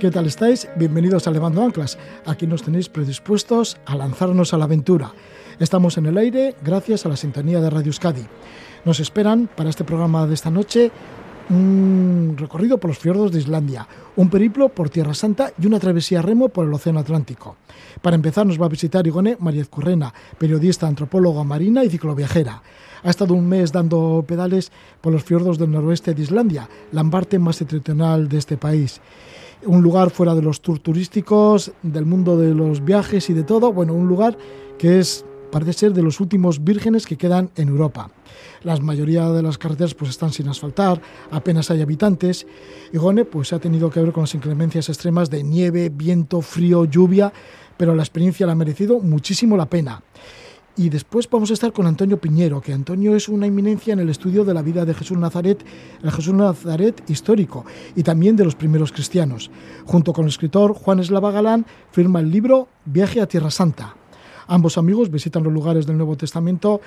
¿Qué tal estáis? Bienvenidos a Levando Anclas. Aquí nos tenéis predispuestos a lanzarnos a la aventura. Estamos en el aire gracias a la sintonía de Radio Euskadi. Nos esperan para este programa de esta noche un recorrido por los fiordos de Islandia, un periplo por Tierra Santa y una travesía remo por el Océano Atlántico. Para empezar nos va a visitar Igone María Currena, periodista, antropóloga marina y cicloviajera. Ha estado un mes dando pedales por los fiordos del noroeste de Islandia, la parte más septentrional de este país un lugar fuera de los tours turísticos, del mundo de los viajes y de todo, bueno, un lugar que es parece ser de los últimos vírgenes que quedan en Europa. La mayoría de las carreteras pues están sin asfaltar, apenas hay habitantes. Y Gone pues ha tenido que ver con las inclemencias extremas de nieve, viento, frío, lluvia, pero la experiencia la ha merecido muchísimo la pena. Y después vamos a estar con Antonio Piñero, que Antonio es una eminencia en el estudio de la vida de Jesús Nazaret, el Jesús Nazaret histórico y también de los primeros cristianos. Junto con el escritor Juan Eslava Galán, firma el libro Viaje a Tierra Santa. Ambos amigos visitan los lugares del Nuevo Testamento,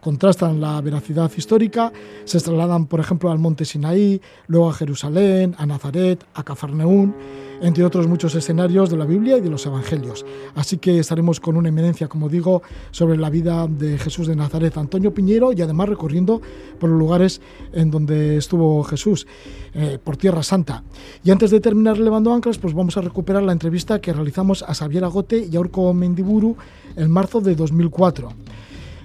contrastan la veracidad histórica, se trasladan, por ejemplo, al monte Sinaí, luego a Jerusalén, a Nazaret, a Cafarnaún entre otros muchos escenarios de la Biblia y de los Evangelios. Así que estaremos con una eminencia, como digo, sobre la vida de Jesús de Nazaret, Antonio Piñero, y además recorriendo por los lugares en donde estuvo Jesús, eh, por Tierra Santa. Y antes de terminar Levando Anclas, pues vamos a recuperar la entrevista que realizamos a Xavier Agote y a Urco Mendiburu en marzo de 2004.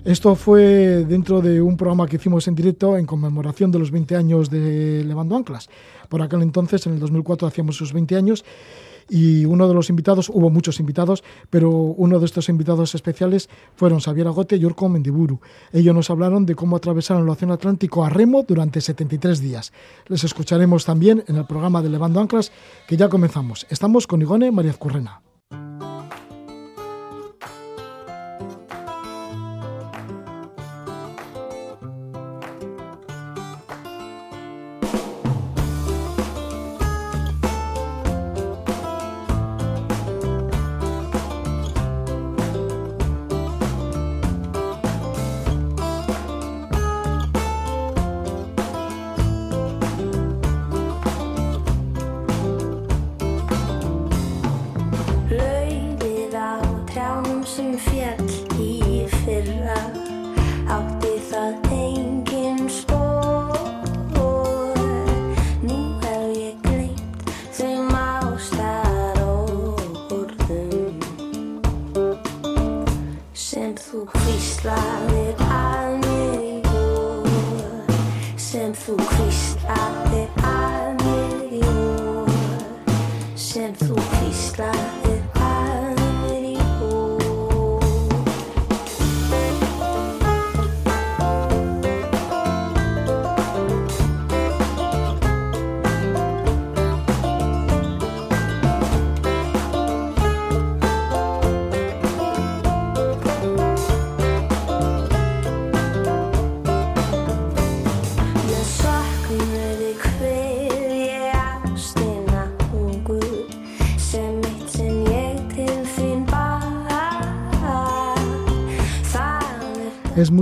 Esto fue dentro de un programa que hicimos en directo en conmemoración de los 20 años de Levando Anclas. Por aquel entonces, en el 2004, hacíamos sus 20 años y uno de los invitados, hubo muchos invitados, pero uno de estos invitados especiales fueron Xavier Agote y Urco Mendiburu. Ellos nos hablaron de cómo atravesaron el Océano Atlántico a remo durante 73 días. Les escucharemos también en el programa de Levando Anclas que ya comenzamos. Estamos con Igone María Currena.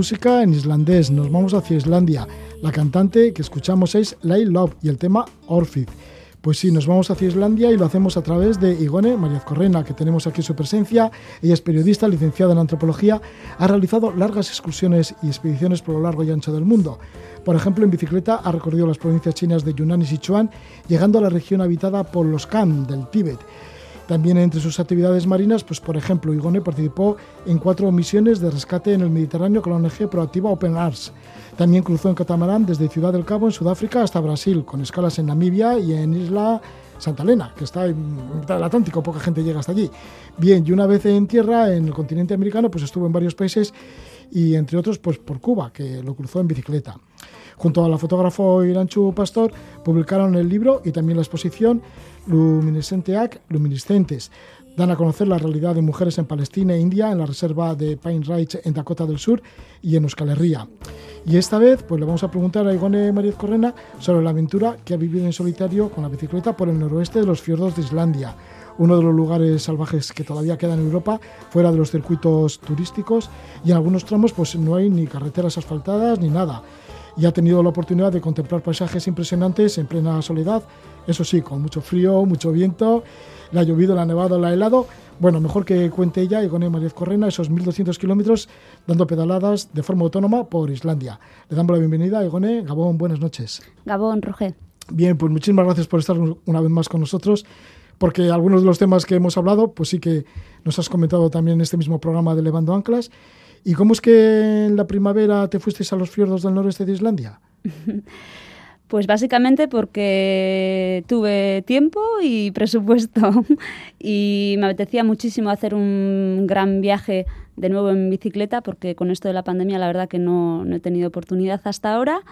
Música en islandés, nos vamos hacia Islandia. La cantante que escuchamos es Lay Love y el tema Orfid. Pues sí, nos vamos hacia Islandia y lo hacemos a través de Igone María Correna, que tenemos aquí su presencia. Ella es periodista, licenciada en antropología, ha realizado largas excursiones y expediciones por lo largo y ancho del mundo. Por ejemplo, en bicicleta ha recorrido las provincias chinas de Yunnan y Sichuan, llegando a la región habitada por los Khan del Tíbet. También entre sus actividades marinas, pues por ejemplo, Igone participó en cuatro misiones de rescate en el Mediterráneo con la ONG Proactiva Open Arms. También cruzó en catamarán desde Ciudad del Cabo en Sudáfrica hasta Brasil, con escalas en Namibia y en Isla Santa Elena, que está en mitad del Atlántico, poca gente llega hasta allí. Bien, y una vez en tierra, en el continente americano, pues estuvo en varios países y entre otros pues por Cuba, que lo cruzó en bicicleta. Junto a la fotógrafo Iranchu Pastor publicaron el libro y también la exposición Luminescenteac Luminiscentes. Dan a conocer la realidad de mujeres en Palestina e India, en la reserva de Pine Ridge en Dakota del Sur y en Euskal Herria. Y esta vez pues le vamos a preguntar a Igone María Correna sobre la aventura que ha vivido en solitario con la bicicleta por el noroeste de los fiordos de Islandia uno de los lugares salvajes que todavía queda en Europa, fuera de los circuitos turísticos, y en algunos tramos pues no hay ni carreteras asfaltadas ni nada y ha tenido la oportunidad de contemplar paisajes impresionantes en plena soledad eso sí, con mucho frío, mucho viento, le ha llovido, le ha nevado, le ha helado. Bueno, mejor que cuente ella, Igone María Correna, esos 1.200 kilómetros dando pedaladas de forma autónoma por Islandia. Le damos la bienvenida, Igone. Gabón, buenas noches. Gabón, Roger. Bien, pues muchísimas gracias por estar una vez más con nosotros, porque algunos de los temas que hemos hablado, pues sí que nos has comentado también en este mismo programa de Levando Anclas. ¿Y cómo es que en la primavera te fuisteis a los fiordos del noreste de Islandia? Pues básicamente porque tuve tiempo y presupuesto y me apetecía muchísimo hacer un gran viaje de nuevo en bicicleta porque con esto de la pandemia la verdad que no, he tenido oportunidad hasta ahora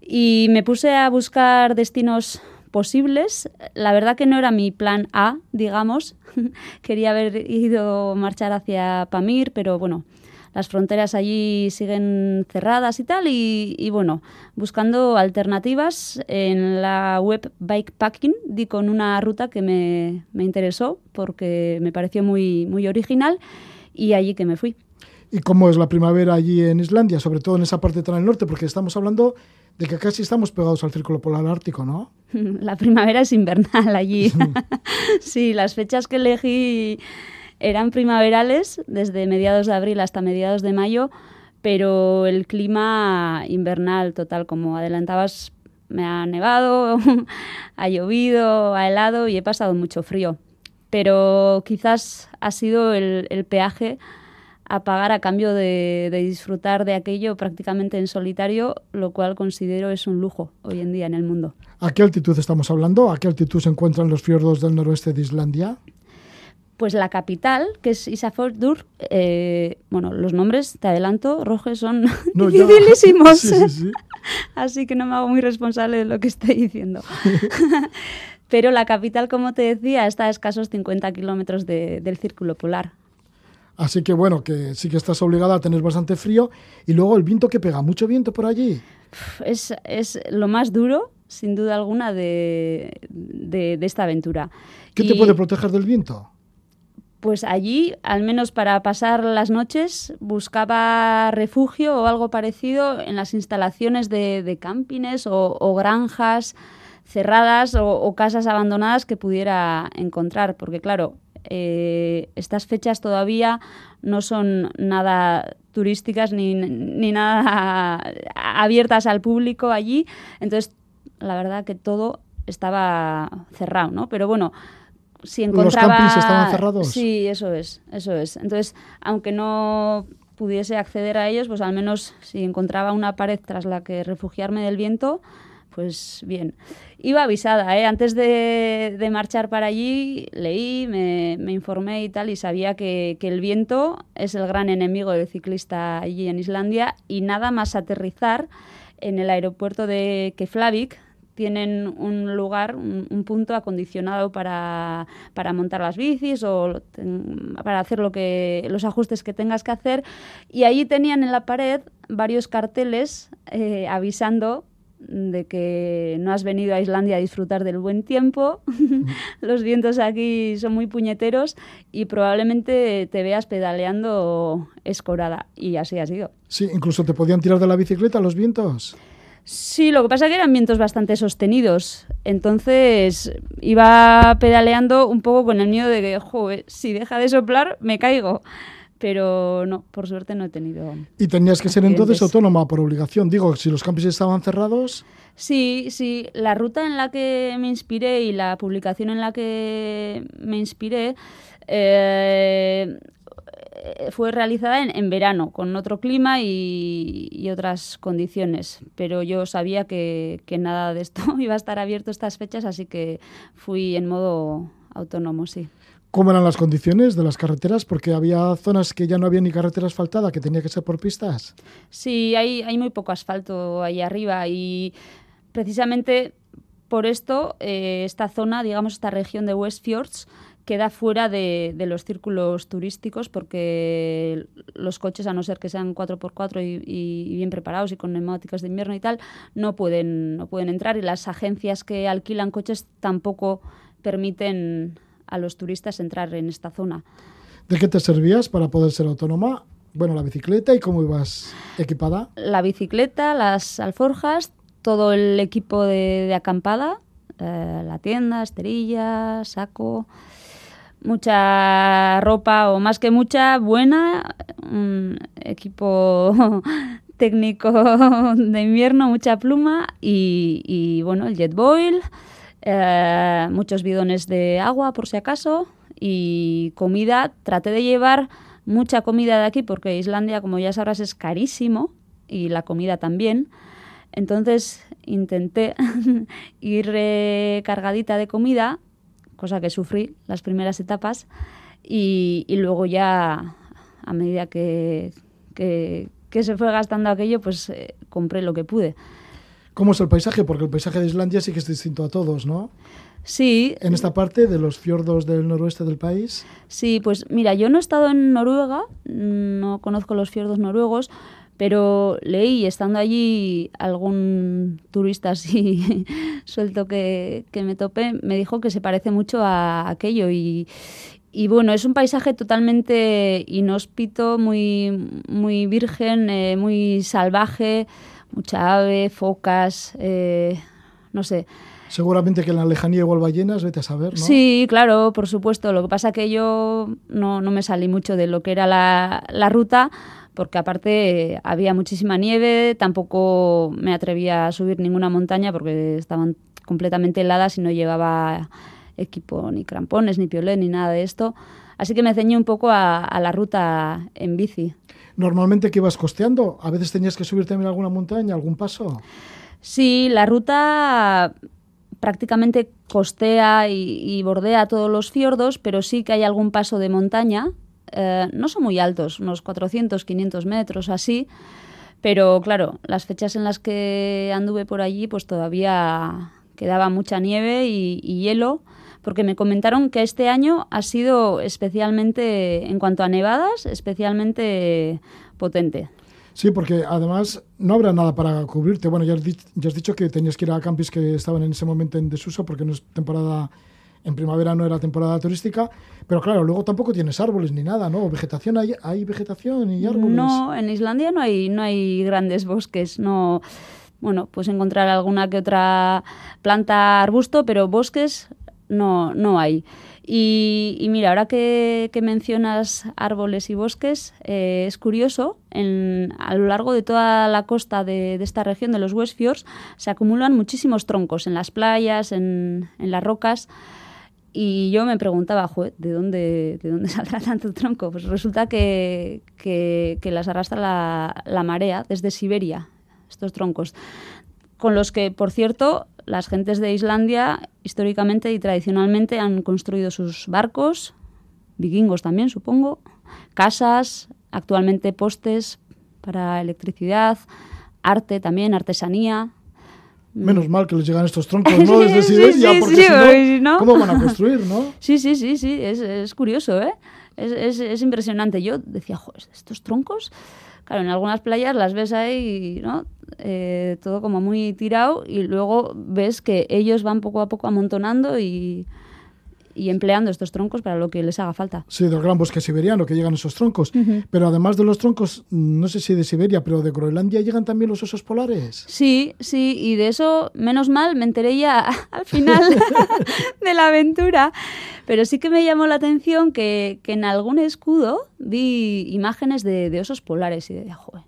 y me puse a buscar destinos posibles. La verdad que no era mi plan A, digamos. Quería haber ido marchar hacia Pamir, pero bueno, las fronteras allí siguen cerradas y tal, y, bueno, buscando alternativas en la web Bikepacking di con una ruta que me, interesó porque me pareció muy, muy original y allí que me fui. ¿Y cómo es la primavera allí en Islandia, sobre todo en esa parte tan al norte? Porque estamos hablando de que casi estamos pegados al círculo polar ártico, ¿no? La primavera es invernal allí. sí, las fechas que elegí eran primaverales desde mediados de abril hasta mediados de mayo, pero el clima invernal total, como adelantabas, me ha nevado, ha llovido, ha helado y he pasado mucho frío. Pero quizás ha sido el, peaje a pagar a cambio de, de, disfrutar de aquello prácticamente en solitario, lo cual considero es un lujo hoy en día en el mundo. ¿A qué altitud estamos hablando? ¿A qué altitud se encuentran los fiordos del noroeste de Islandia? Pues la capital, que es Isafjordur, eh, bueno, los nombres, te adelanto, Roges, son no, dificilísimos. Así que no me hago muy responsable de lo que estoy diciendo. Pero la capital, como te decía, está a escasos 50 kilómetros del círculo polar. Así que bueno, que sí que estás obligada a tener bastante frío. Y luego el viento que pega, mucho viento por allí. Es, lo más duro, sin duda alguna, de, esta aventura. ¿Qué te puede proteger del viento? pues allí, al menos para pasar las noches, buscaba refugio o algo parecido en las instalaciones de, campines o, granjas cerradas o, casas abandonadas que pudiera encontrar, porque claro, eh, estas fechas todavía no son nada turísticas ni, ni nada abiertas al público allí, entonces la verdad que todo estaba cerrado, ¿no? Pero bueno, si encontraba... ¿Los campings estaban cerrados? Sí, eso es, eso es. Entonces, aunque no pudiese acceder a ellos, pues al menos si encontraba una pared tras la que refugiarme del viento, pues bien. Iba avisada, ¿eh? antes de, marchar para allí leí, me, informé y tal, y sabía que, el viento es el gran enemigo del ciclista allí en Islandia y nada más aterrizar en el aeropuerto de Keflavik, tienen un lugar, un, punto acondicionado para, montar las bicis o para hacer lo que, los ajustes que tengas que hacer. Y allí tenían en la pared varios carteles eh, avisando de que no has venido a Islandia a disfrutar del buen tiempo, los vientos aquí son muy puñeteros y probablemente te veas pedaleando escorada. Y así ha sido. Sí, incluso te podían tirar de la bicicleta los vientos. Sí, lo que pasa es que eran vientos bastante sostenidos. Entonces iba pedaleando un poco con el miedo de que, joder, si deja de soplar, me caigo. Pero no, por suerte no he tenido. ¿Y tenías que ser entonces autónoma por obligación? Digo, si los campos estaban cerrados. Sí, sí. La ruta en la que me inspiré y la publicación en la que me inspiré. Eh, fue realizada en, verano, con otro clima y, otras condiciones, pero yo sabía que, nada de esto iba a estar abierto estas fechas, así que fui en modo autónomo, sí. ¿Cómo eran las condiciones de las carreteras? Porque había zonas que ya no había ni carretera asfaltada, que tenía que ser por pistas. Sí, hay, hay muy poco asfalto ahí arriba y precisamente por esto eh, esta zona, digamos esta región de West Fjords, queda fuera de, los círculos turísticos porque los coches, a no ser que sean 4x4 y, bien preparados y con neumáticos de invierno y tal, no pueden, no pueden entrar y las agencias que alquilan coches tampoco permiten a los turistas entrar en esta zona. ¿De qué te servías para poder ser autónoma? Bueno, la bicicleta y cómo ibas equipada. La bicicleta, las alforjas, todo el equipo de acampada eh, la tienda, esterilla, saco, mucha ropa o más que mucha, buena, un equipo técnico de invierno, mucha pluma y, bueno, el jet boil, eh, muchos bidones de agua por si acaso y comida. Traté de llevar mucha comida de aquí porque Islandia, como ya sabrás, es carísimo y la comida también. Entonces intenté ir cargadita de comida, cosa que sufrí las primeras etapas, y, luego ya, a medida que, que, se fue gastando aquello, pues eh, compré lo que pude. ¿Cómo es el paisaje? Porque el paisaje de Islandia sí que es distinto a todos, ¿no? Sí. En esta parte de los fiordos del noroeste del país. Sí, pues mira, yo no he estado en Noruega, no conozco los fiordos noruegos, pero leí, estando allí, algún turista así suelto que, me topé, me dijo que se parece mucho a aquello y, bueno, es un paisaje totalmente inhóspito, muy, muy virgen, eh, muy salvaje, mucha ave, focas, eh, no sé. Seguramente que en la lejanía igual ballenas, vete a saber, ¿no? Sí, claro, por supuesto. Lo que pasa que yo no, no me salí mucho de lo que era la, la ruta, porque aparte había muchísima nieve, tampoco me atrevía a subir ninguna montaña porque estaban completamente heladas y no llevaba equipo ni crampones, ni piolet, ni nada de esto. Así que me ceñí un poco a, la ruta en bici. ¿Normalmente que ibas costeando? ¿A veces tenías que subir también alguna montaña, algún paso? Sí, la ruta prácticamente costea y, y bordea todos los fiordos, pero sí que hay algún paso de montaña eh, no son muy altos, unos 400, 500 metros así, pero claro, las fechas en las que anduve por allí pues todavía quedaba mucha nieve y, hielo, porque me comentaron que este año ha sido especialmente, en cuanto a nevadas, especialmente potente. Sí, porque además no habrá nada para cubrirte. Bueno, ya has, ya has dicho que tenías que ir a campis que estaban en ese momento en desuso porque no es temporada en primavera no era temporada turística, pero claro, luego tampoco tienes árboles ni nada, ¿no? Vegetación, ¿hay, hay vegetación y árboles? No, en Islandia no hay, no hay grandes bosques, no... Bueno, puedes encontrar alguna que otra planta, arbusto, pero bosques no, no hay. Y, mira, ahora que, mencionas árboles y bosques, eh, es curioso, a lo largo de toda la costa de, esta región, de los West Fjords, se acumulan muchísimos troncos en las playas, en, las rocas. Y yo me preguntaba, ¿de dónde, ¿de dónde saldrá tanto tronco? Pues resulta que, que, las arrastra la, marea desde Siberia, estos troncos, con los que, por cierto, las gentes de Islandia históricamente y tradicionalmente han construido sus barcos, vikingos también, supongo, casas, actualmente postes para electricidad, arte también, artesanía, Menos mal que les llegan estos troncos, ¿no? Desde Siberia, porque si no, ¿cómo van a construir, no? Sí, sí, sí, sí, es, es curioso, ¿eh? Es, es, es, impresionante. Yo decía, joder, estos troncos, claro, en algunas playas las ves ahí, ¿no? Eh, todo como muy tirado y luego ves que ellos van poco a poco amontonando y y empleando estos troncos para lo que les haga falta. Sí, del gran bosque siberiano que llegan esos troncos. Pero además de los troncos, no sé si de Siberia, pero de Groenlandia llegan también los osos polares. Sí, sí, y de eso, menos mal, me enteré ya al final de la aventura. Pero sí que me llamó la atención que, en algún escudo vi imágenes de, osos polares y de, joder,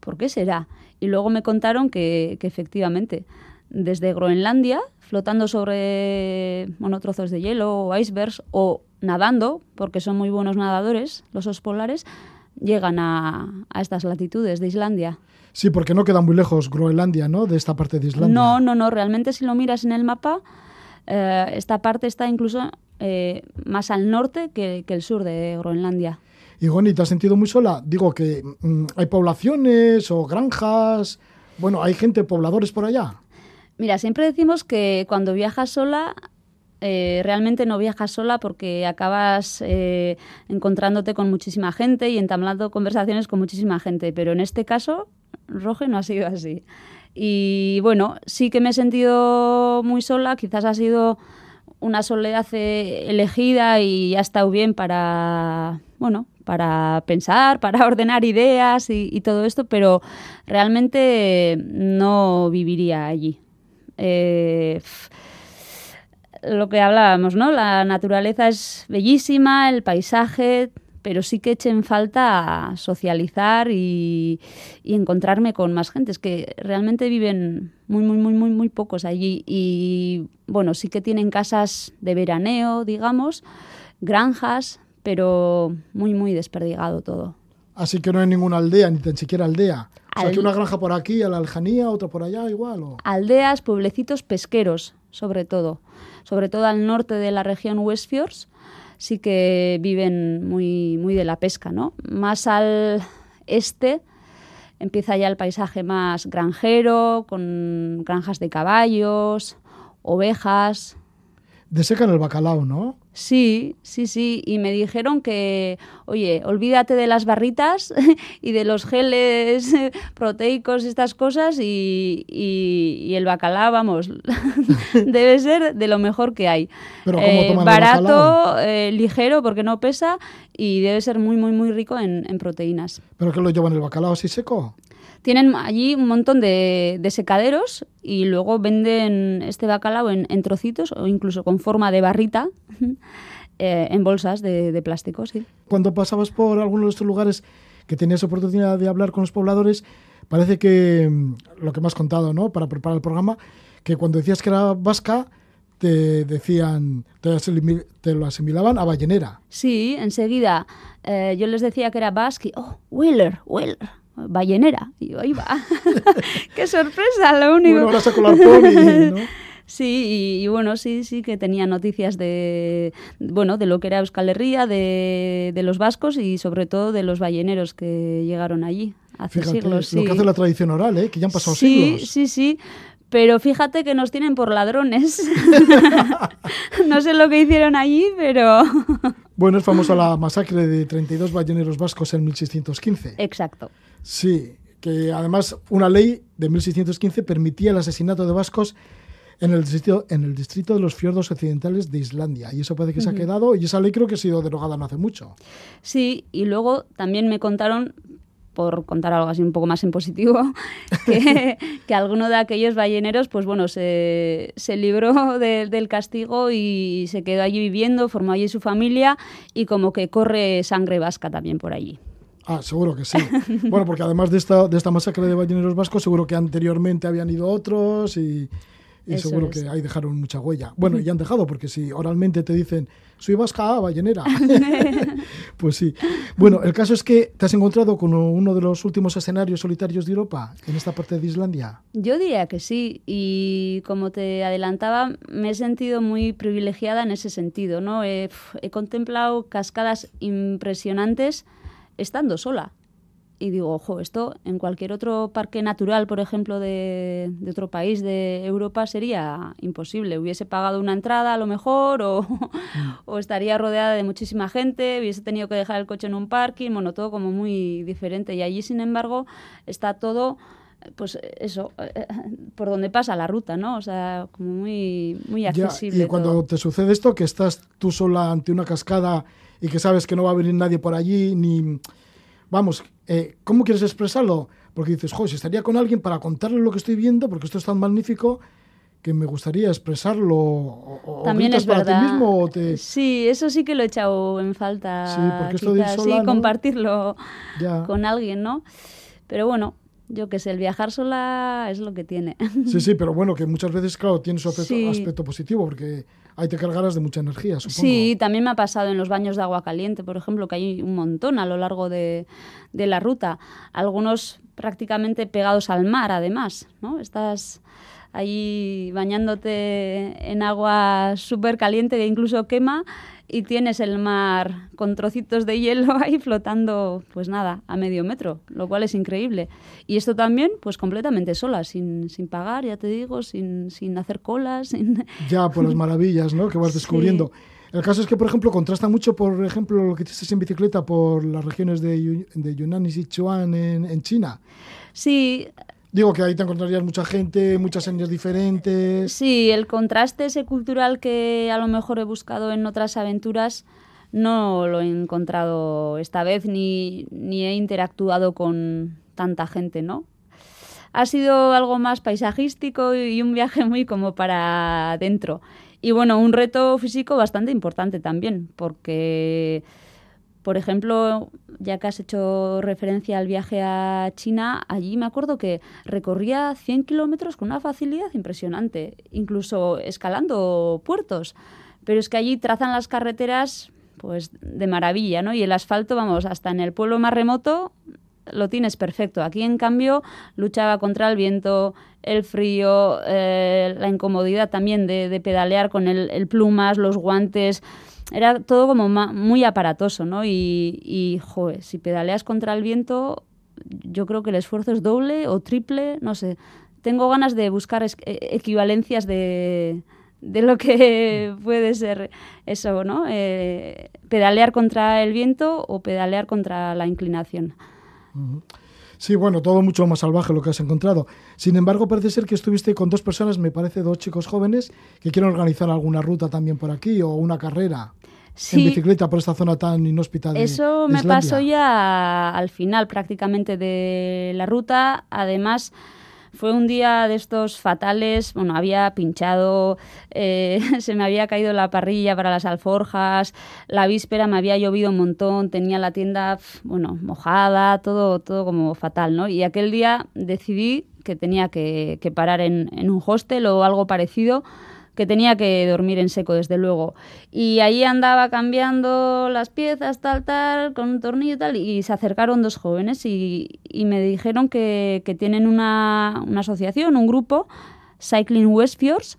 ¿por qué será? Y luego me contaron que, que efectivamente, desde Groenlandia flotando sobre monotrozos de hielo o icebergs o nadando, porque son muy buenos nadadores, los osos polares, llegan a, estas latitudes de Islandia. Sí, porque no queda muy lejos Groenlandia, ¿no? De esta parte de Islandia. No, no, no. Realmente si lo miras en el mapa, eh, esta parte está incluso eh, más al norte que, el sur de Groenlandia. Y Goni, ¿te has sentido muy sola? Digo que mm, hay poblaciones o granjas. Bueno, hay gente, pobladores por allá. Mira, siempre decimos que cuando viajas sola, eh, realmente no viajas sola porque acabas eh, encontrándote con muchísima gente y entablando conversaciones con muchísima gente, pero en este caso, Roge no ha sido así. Y bueno, sí que me he sentido muy sola, quizás ha sido una soledad eh, elegida y ha estado bien para, bueno, para pensar, para ordenar ideas y, y todo esto, pero realmente no viviría allí. Eh, lo que hablábamos, ¿no? La naturaleza es bellísima, el paisaje, pero sí que echen falta socializar y, encontrarme con más gente. Es que realmente viven muy, muy, muy, muy, muy pocos allí. Y bueno, sí que tienen casas de veraneo, digamos, granjas, pero muy, muy desperdigado todo. Así que no hay ninguna aldea, ni tan siquiera aldea. O sea, que una granja por aquí, a la lejanía, otra por allá, igual. Aldeas, pueblecitos pesqueros, sobre todo. Sobre todo al norte de la región Westfjords, sí que viven muy, muy de la pesca, ¿no? Más al este empieza ya el paisaje más granjero, con granjas de caballos, ovejas. Desecan el bacalao, ¿no? Sí, sí, sí. Y me dijeron que, oye, olvídate de las barritas y de los geles proteicos, estas cosas, y, el bacalao, vamos, debe ser de lo mejor que hay. ¿Pero eh, barato, eh, ligero, porque no pesa, y debe ser muy, muy, muy rico en, en proteínas. ¿Pero que lo llevan el bacalao así seco? Tienen allí un montón de, secaderos y luego venden este bacalao en, trocitos o incluso con forma de barrita eh, en bolsas de, plástico. Sí. Cuando pasabas por alguno de estos lugares que tenías oportunidad de hablar con los pobladores, parece que mm, lo que me has contado ¿no? para preparar el programa, que cuando decías que era vasca, te decían, te, lo asimilaban a ballenera. Sí, enseguida. Eh, yo les decía que era vasca oh, Wheeler, Wheeler ballenera. Y yo, ahí va. ¡Qué sorpresa! Lo único. Bueno, ahora saco la pony, ¿no? Sí, y, bueno, sí, sí que tenía noticias de, bueno, de lo que era Euskal Herria, de, de los vascos y sobre todo de los balleneros que llegaron allí hace siglos. Lo que hace la tradición oral, ¿eh? que ya han pasado siglos. Sí, sí, sí. Pero fíjate que nos tienen por ladrones. no sé lo que hicieron allí, pero... bueno, es famosa la masacre de 32 balleneros vascos en 1615. Exacto. Sí, que además una ley de 1615 permitía el asesinato de vascos en el distrito, en el distrito de los fiordos occidentales de Islandia. Y eso puede que se ha quedado, y esa ley creo que ha sido derogada no hace mucho. Sí, y luego también me contaron, por contar algo así un poco más en positivo, que, alguno de aquellos balleneros, pues bueno, se, se libró del castigo y se quedó allí viviendo, formó allí su familia y como que corre sangre vasca también por allí. Ah, seguro que sí. bueno, porque además de esta, de esta masacre de balleneros vascos, seguro que anteriormente habían ido otros y, seguro que ahí dejaron mucha huella. Bueno, y han dejado, porque si oralmente te dicen, soy vasca, ballenera, pues sí. Bueno, el caso es que te has encontrado con uno de los últimos escenarios solitarios de Europa, en esta parte de Islandia. Yo diría que sí, y como te adelantaba, me he sentido muy privilegiada en ese sentido, ¿no? he contemplado cascadas impresionantes estando sola. Y digo, ojo, esto en cualquier otro parque natural, por ejemplo, de, otro país de Europa sería imposible. Hubiese pagado una entrada a lo mejor o, o, estaría rodeada de muchísima gente, hubiese tenido que dejar el coche en un parking, bueno, todo como muy diferente. Y allí, sin embargo, está todo pues eso, por donde pasa la ruta, ¿no? O sea, como muy, muy accesible. y cuando te sucede esto, que estás tú sola ante una cascada y que sabes que no va a venir nadie por allí, ni... Vamos, eh, ¿cómo quieres expresarlo? Porque dices, jo, si estaría con alguien para contarle lo que estoy viendo, porque esto es tan magnífico que me gustaría expresarlo. O, También es para verdad. ti mismo o te... Sí, eso sí que lo he echado en falta. Sí, porque esto de sola, sí, compartirlo con alguien, ¿no? Pero bueno, yo que sé, el viajar sola es lo que tiene. Sí, sí, pero bueno, que muchas veces, claro, tiene su aspecto, positivo, porque ahí te cargarás de mucha energía, supongo. Sí, también me ha pasado en los baños de agua caliente, por ejemplo, que hay un montón a lo largo de, de la ruta. Algunos prácticamente pegados al mar, además, ¿no? Estás ahí bañándote en agua súper caliente que incluso quema y tienes el mar con trocitos de hielo ahí flotando, pues nada, a medio metro, lo cual es increíble. Y esto también, pues completamente sola, sin, sin pagar, ya te digo, sin, sin hacer colas. Sin... Ya, por las maravillas ¿no? que vas descubriendo. El caso es que, por ejemplo, contrasta mucho, por ejemplo, lo que hiciste en bicicleta por las regiones de, de Yunnan y Sichuan en, en China. Sí, Digo que ahí te encontrarías mucha gente, muchas etnias diferentes. Sí, el contraste ese cultural que a lo mejor he buscado en otras aventuras no lo he encontrado esta vez ni, ni he interactuado con tanta gente, ¿no? Ha sido algo más paisajístico y un viaje muy como para adentro. Y bueno, un reto físico bastante importante también, porque, por ejemplo, ya que has hecho referencia al viaje a China, allí me acuerdo que recorría 100 kilómetros con una facilidad impresionante, incluso escalando puertos. Pero es que allí trazan las carreteras pues de maravilla, ¿no? Y el asfalto, vamos, hasta en el pueblo más remoto lo tienes perfecto. Aquí, en cambio, luchaba contra el viento, el frío, eh, la incomodidad también de, pedalear con el, plumas, los guantes. Era todo como muy aparatoso, ¿no? Y, y, joder, si pedaleas contra el viento, yo creo que el esfuerzo es doble o triple, no sé. Tengo ganas de buscar e, equivalencias de, de lo que puede ser eso, ¿no? Eh, pedalear contra el viento o pedalear contra la inclinación. Sí, bueno, todo mucho más salvaje lo que has encontrado. Sin embargo, parece ser que estuviste con dos personas, me parece dos chicos jóvenes, que quieren organizar alguna ruta también por aquí o una carrera. en bicicleta por esta zona tan inhóspita de Eso me pasó ya al final prácticamente de la ruta. Además, fue un día de estos fatales, bueno, había pinchado, eh, se me había caído la parrilla para las alforjas, la víspera me había llovido un montón, tenía la tienda, bueno, mojada, todo, todo como fatal, ¿no? Y aquel día decidí que tenía que, parar en, en un hostel o algo parecido que tenía que dormir en seco, desde luego. Y ahí andaba cambiando las piezas, tal, tal, con un tornillo y tal, y se acercaron dos jóvenes y, me dijeron que, tienen una, asociación, un grupo, Cycling Westfjords,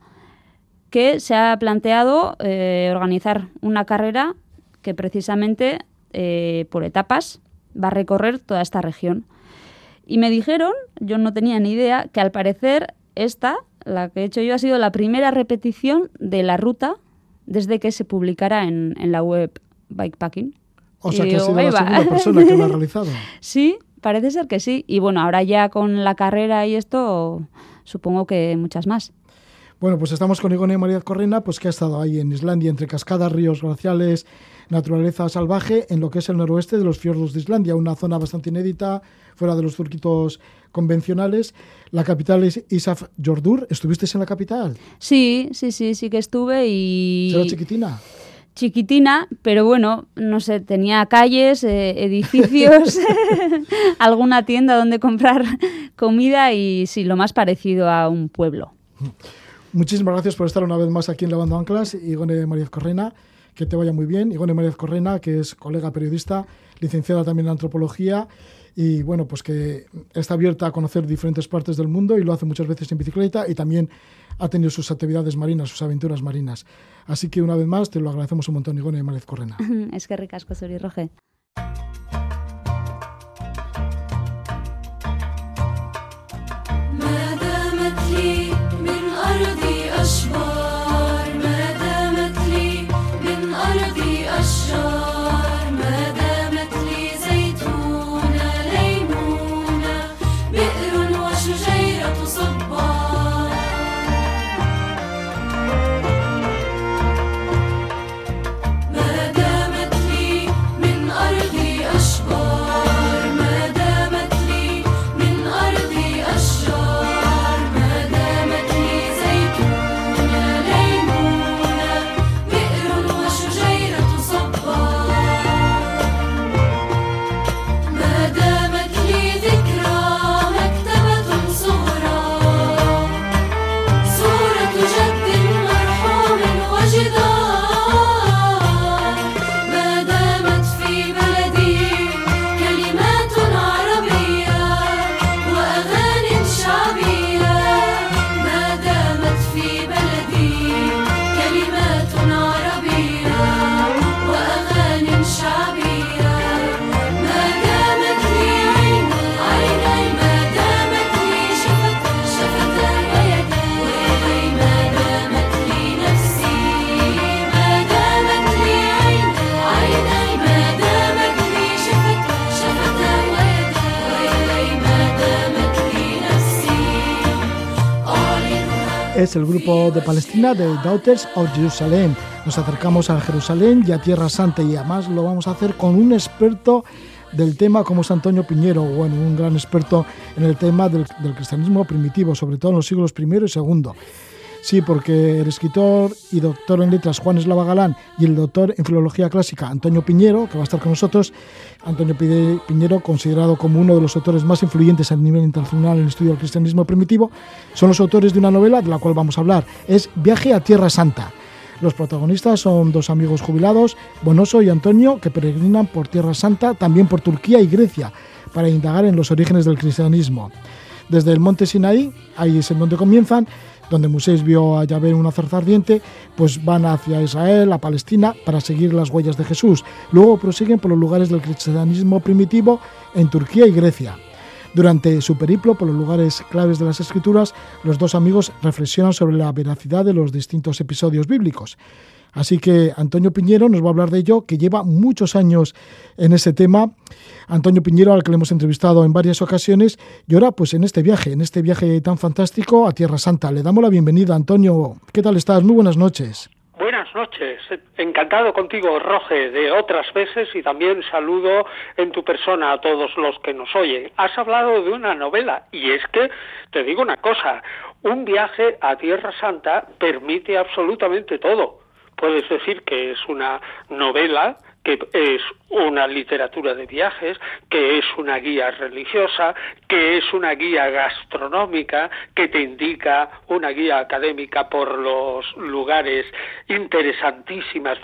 que se ha planteado eh, organizar una carrera que precisamente eh, por etapas va a recorrer toda esta región. Y me dijeron, yo no tenía ni idea, que al parecer esta la que he hecho yo ha sido la primera repetición de la ruta desde que se publicara en, la web Bikepacking. O sea, que ha sido la segunda persona que lo ha realizado. sí, parece ser que sí. Y bueno, ahora ya con la carrera y esto, supongo que muchas más. Bueno, pues estamos con Igone María Correna, pues que ha estado ahí en Islandia, entre cascadas, ríos glaciales, naturaleza salvaje, en lo que es el noroeste de los fiordos de Islandia, una zona bastante inédita, fuera de los turquitos convencionales. La capital es Isaf Jordur. ¿Estuviste en la capital? Sí, sí, sí, sí que estuve y... ¿Será chiquitina? chiquitina, pero bueno, no sé, tenía calles, eh, edificios, alguna tienda donde comprar comida y sí, lo más parecido a un pueblo. Muchísimas gracias por estar una vez más aquí en Levando Anclas, Igone María Correna, que te vaya muy bien. Igone María Correna, que es colega periodista, licenciada también en antropología y bueno, pues que está abierta a conocer diferentes partes del mundo y lo hace muchas veces en bicicleta y también ha tenido sus actividades marinas, sus aventuras marinas. Así que una vez más te lo agradecemos un montón, Igone María Correna. es que ricasco, Sori Roge. es el grupo de Palestina de Daughters of Jerusalem. Nos acercamos a Jerusalén y a Tierra Santa y además lo vamos a hacer con un experto del tema como es Antonio Piñero, bueno, un gran experto en el tema del, cristianismo primitivo, sobre todo en los siglos I y II. Sí, porque el escritor y doctor en letras Juan Eslava Galán y el doctor en filología clásica Antonio Piñero, que va a estar con nosotros, Antonio Piñero, considerado como uno de los autores más influyentes a nivel internacional en el estudio del cristianismo primitivo, son los autores de una novela de la cual vamos a hablar. Es Viaje a Tierra Santa. Los protagonistas son dos amigos jubilados, Bonoso y Antonio, que peregrinan por Tierra Santa, también por Turquía y Grecia, para indagar en los orígenes del cristianismo. Desde el monte Sinaí, ahí es en donde comienzan, donde Moisés vio a Yahvé en una zarza ardiente, pues van hacia Israel, a Palestina, para seguir las huellas de Jesús. Luego prosiguen por los lugares del cristianismo primitivo en Turquía y Grecia. Durante su periplo por los lugares claves de las escrituras, los dos amigos reflexionan sobre la veracidad de los distintos episodios bíblicos. Así que Antonio Piñero nos va a hablar de ello, que lleva muchos años en ese tema. Antonio Piñero, al que le hemos entrevistado en varias ocasiones, y ahora pues en este viaje, en este viaje tan fantástico a Tierra Santa. Le damos la bienvenida, Antonio. ¿Qué tal estás? Muy buenas noches. Buenas noches, encantado contigo, Roge, de otras veces y también saludo en tu persona a todos los que nos oyen. Has hablado de una novela y es que, te digo una cosa, un viaje a Tierra Santa permite absolutamente todo puedes decir que es una novela, que es una literatura de viajes, que es una guía religiosa, que es una guía gastronómica, que te indica una guía académica por los lugares interesantísimas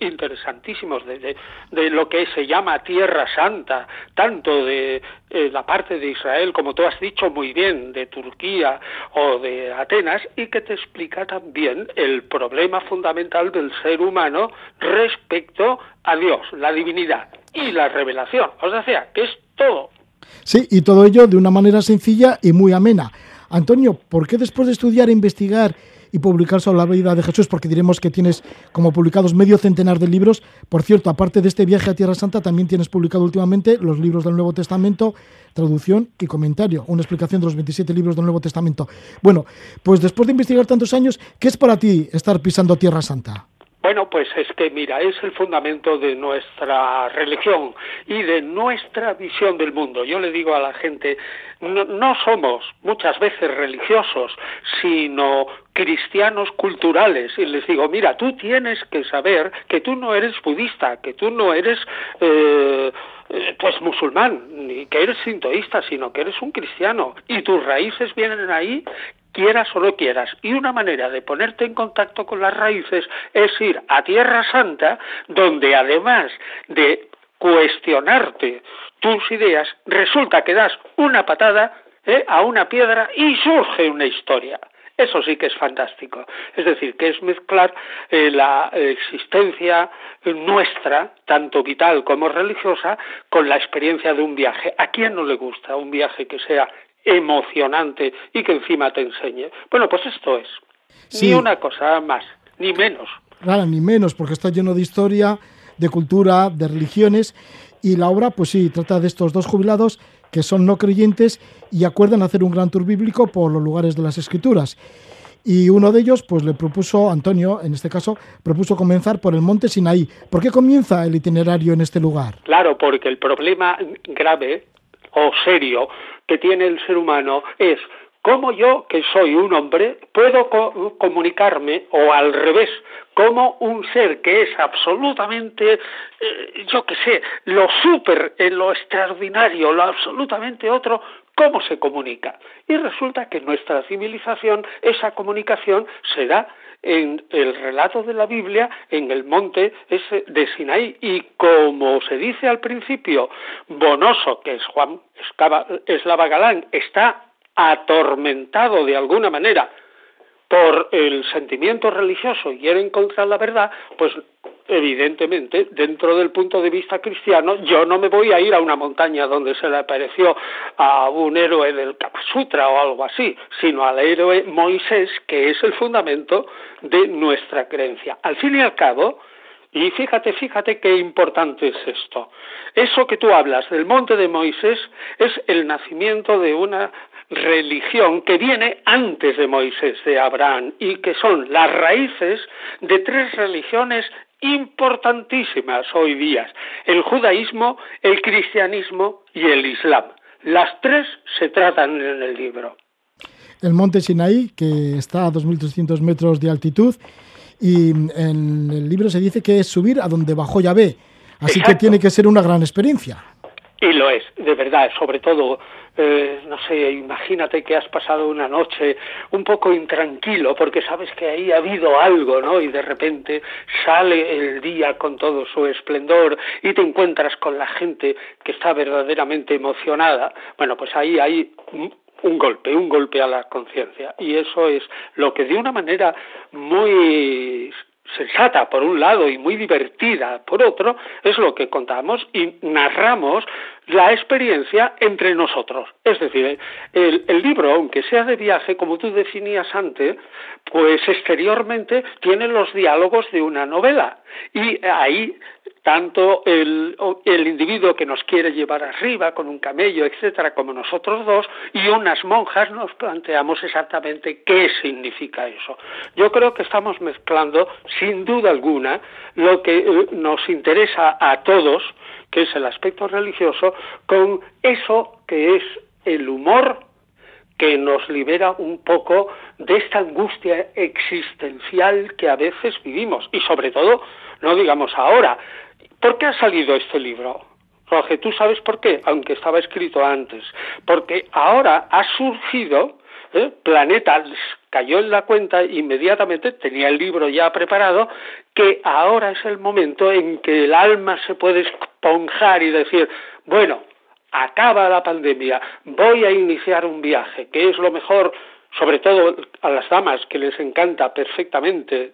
interesantísimos de, de, lo que se llama Tierra Santa, tanto de eh, la parte de Israel, como tú has dicho muy bien, de Turquía o de Atenas, y que te explica también el problema fundamental del ser humano respecto a Dios, la divinidad y la revelación. Os decía que es todo. Sí, y todo ello de una manera sencilla y muy amena. Antonio, ¿por qué después de estudiar e investigar y publicar sobre la vida de Jesús, porque diremos que tienes como publicados medio centenar de libros. Por cierto, aparte de este viaje a Tierra Santa, también tienes publicado últimamente los libros del Nuevo Testamento, traducción y comentario, una explicación de los 27 libros del Nuevo Testamento. Bueno, pues después de investigar tantos años, ¿qué es para ti estar pisando Tierra Santa? Bueno, pues es que, mira, es el fundamento de nuestra religión y de nuestra visión del mundo. Yo le digo a la gente, no, somos muchas veces religiosos, sino cristianos culturales. Y les digo, mira, tú tienes que saber que tú no eres budista, que tú no eres... Eh, eh, pues musulmán, ni que eres sintoísta, sino que eres un cristiano y tus raíces vienen ahí quieras o no quieras. Y una manera de ponerte en contacto con las raíces es ir a Tierra Santa, donde además de cuestionarte tus ideas, resulta que das una patada ¿eh? a una piedra y surge una historia. Eso sí que es fantástico. Es decir, que es mezclar eh, la existencia nuestra, tanto vital como religiosa, con la experiencia de un viaje. ¿A quién no le gusta un viaje que sea emocionante y que encima te enseñe. Bueno, pues esto es. Ni una cosa más, ni menos. Claro, ni menos, porque está lleno de historia, de cultura, de religiones. Y la obra, pues sí, trata de estos dos jubilados que son no creyentes y acuerdan hacer un gran tour bíblico por los lugares de las escrituras. Y uno de ellos, pues le propuso, Antonio, en este caso, propuso comenzar por el monte Sinaí. ¿Por qué comienza el itinerario en este lugar? Claro, porque el problema grave o serio que tiene el ser humano es cómo yo, que soy un hombre, puedo comunicarme, o al revés, como un ser que es absolutamente, eh, yo qué sé, lo súper, eh, lo extraordinario, lo absolutamente otro, cómo se comunica. Y resulta que en nuestra civilización esa comunicación se da en el relato de la Biblia en el monte de Sinaí. Y como se dice al principio, Bonoso, que es Juan Eslava Galán, está atormentado de alguna manera por el sentimiento religioso y quiere encontrar la verdad, pues evidentemente, dentro del punto de vista cristiano, yo no me voy a ir a una montaña donde se le apareció a un héroe del Sutra o algo así, sino al héroe Moisés, que es el fundamento de nuestra creencia. Al fin y al cabo, y fíjate, fíjate qué importante es esto. Eso que tú hablas del monte de Moisés es el nacimiento de una religión que viene antes de Moisés, de Abraham, y que son las raíces de tres religiones importantísimas hoy día, el judaísmo, el cristianismo y el islam. Las tres se tratan en el libro. el monte Sinaí, que está a 2.300 metros de altitud, y en el libro se dice que es subir a donde bajó Yahvé, así que tiene que ser una gran experiencia. Y lo es, de verdad, sobre todo, eh, no sé, imagínate que has pasado una noche un poco intranquilo porque sabes que ahí ha habido algo, ¿no? Y de repente sale el día con todo su esplendor y te encuentras con la gente que está verdaderamente emocionada. Bueno, pues ahí hay un golpe, un golpe a la conciencia. Y eso es lo que de una manera muy sensata por un lado y muy divertida por otro, es lo que contamos y narramos la experiencia entre nosotros. Es decir, el, libro, aunque sea de viaje, como tú definías antes, pues exteriormente tiene los diálogos de una novela y ahí tanto el, el, individuo que nos quiere llevar arriba con un camello, etcétera, como nosotros dos, y unas monjas nos planteamos exactamente qué significa eso. Yo creo que estamos mezclando, sin duda alguna, lo que eh, nos interesa a todos, que es el aspecto religioso, con eso que es el humor que nos libera un poco de esta angustia existencial que a veces vivimos y sobre todo, no digamos ahora, ¿Por qué ha salido este libro? Roge, tú sabes por qué, aunque estaba escrito antes. Porque ahora ha surgido, ¿eh? Planeta cayó en la cuenta inmediatamente, tenía el libro ya preparado, que ahora es el momento en que el alma se puede esponjar y decir, bueno, acaba la pandemia, voy a iniciar un viaje, que es lo mejor sobre todo a las damas que les encanta perfectamente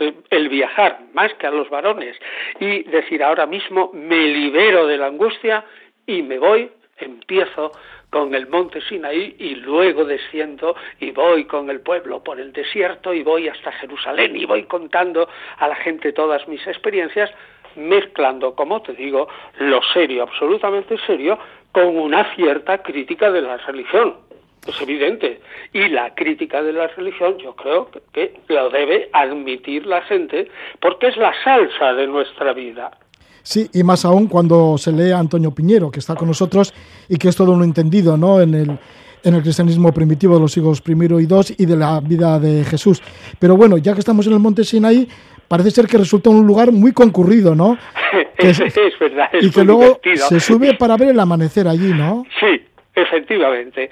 eh, el viajar, más que a los varones, y decir ahora mismo me libero de la angustia y me voy, empiezo con el monte Sinaí y luego desciendo y voy con el pueblo por el desierto y voy hasta Jerusalén y voy contando a la gente todas mis experiencias, mezclando, como te digo, lo serio, absolutamente serio, con una cierta crítica de la religión es evidente. Y la crítica de la religión yo creo que, lo debe admitir la gente porque es la salsa de nuestra vida. Sí, y más aún cuando se lee a Antonio Piñero, que está con nosotros y que es todo un entendido ¿no? en, el, en el cristianismo primitivo de los siglos primero y dos y de la vida de Jesús. Pero bueno, ya que estamos en el monte Sinaí, parece ser que resulta un lugar muy concurrido, ¿no? es, es, verdad. y que luego se sube para ver el amanecer allí, ¿no? Sí, Efectivamente,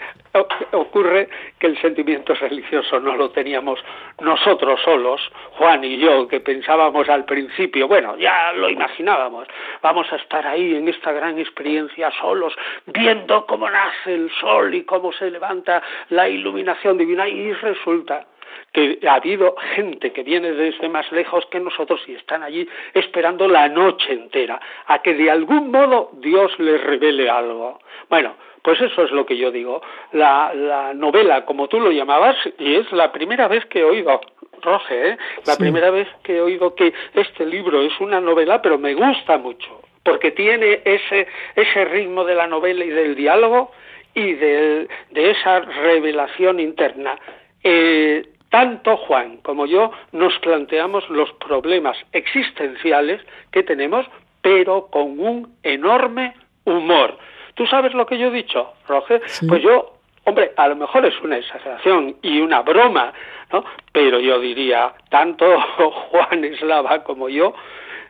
ocurre que el sentimiento religioso no lo teníamos nosotros solos, Juan y yo, que pensábamos al principio, bueno, ya lo imaginábamos, vamos a estar ahí en esta gran experiencia solos, viendo cómo nace el sol y cómo se levanta la iluminación divina, y resulta que ha habido gente que viene desde más lejos que nosotros y están allí esperando la noche entera a que de algún modo Dios les revele algo. Bueno, pues eso es lo que yo digo. La, novela, como tú lo llamabas, y es la primera vez que he oído, Roge, ¿eh? la primera vez que he oído que este libro es una novela, pero me gusta mucho, porque tiene ese, ese ritmo de la novela y del diálogo y de, esa revelación interna. Eh, tanto Juan como yo nos planteamos los problemas existenciales que tenemos, pero con un enorme humor. ¿Tú sabes lo que yo he dicho, Roger? Pues yo, hombre, a lo mejor es una exageración y una broma, ¿no? Pero yo diría, tanto Juan Eslava como yo,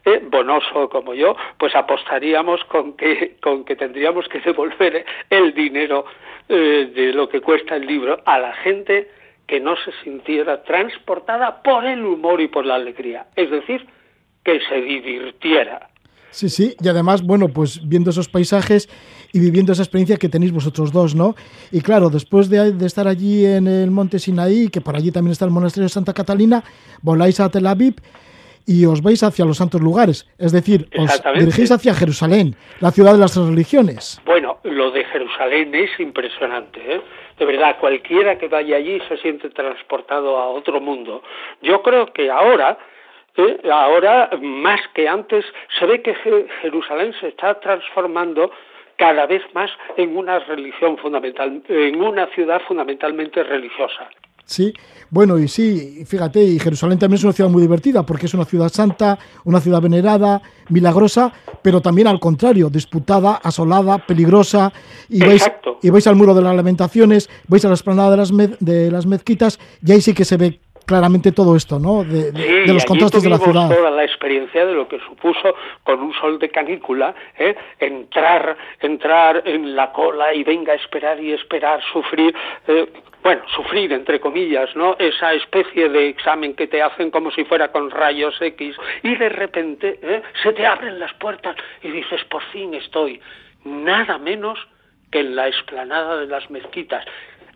eh, Bonoso como yo, pues apostaríamos con que, con que tendríamos que devolver el dinero eh, de lo que cuesta el libro a la gente que no se sintiera transportada por el humor y por la alegría. Es decir, que se divirtiera. Sí, sí, y además, bueno, pues viendo esos paisajes y viviendo esa experiencia que tenéis vosotros dos, ¿no? Y claro, después de, estar allí en el monte Sinaí, que por allí también está el monasterio de Santa Catalina, voláis a Tel Aviv y os vais hacia los santos lugares, es decir, os dirigís hacia Jerusalén, la ciudad de las religiones. Bueno, lo de Jerusalén es impresionante, ¿eh? De verdad, cualquiera que vaya allí se siente transportado a otro mundo. Yo creo que ahora ahora, más que antes, se ve que Jerusalén se está transformando cada vez más en una religión fundamental, en una ciudad fundamentalmente religiosa. Sí, bueno, y sí, fíjate, y Jerusalén también es una ciudad muy divertida porque es una ciudad santa, una ciudad venerada, milagrosa, pero también al contrario, disputada, asolada, peligrosa. Y vais, y vais al muro de las lamentaciones, vais a la esplanada de las, de las mezquitas y ahí sí que se ve claramente todo esto, ¿no? De, los contrastes de la ciudad. toda la experiencia de lo que supuso con un sol de canícula, ¿eh? entrar, entrar en la cola y venga a esperar y esperar, sufrir. Eh, bueno, sufrir, entre comillas, ¿no? Esa especie de examen que te hacen como si fuera con rayos X y de repente ¿eh? se te abren las puertas y dices, por fin estoy, nada menos que en la explanada de las mezquitas.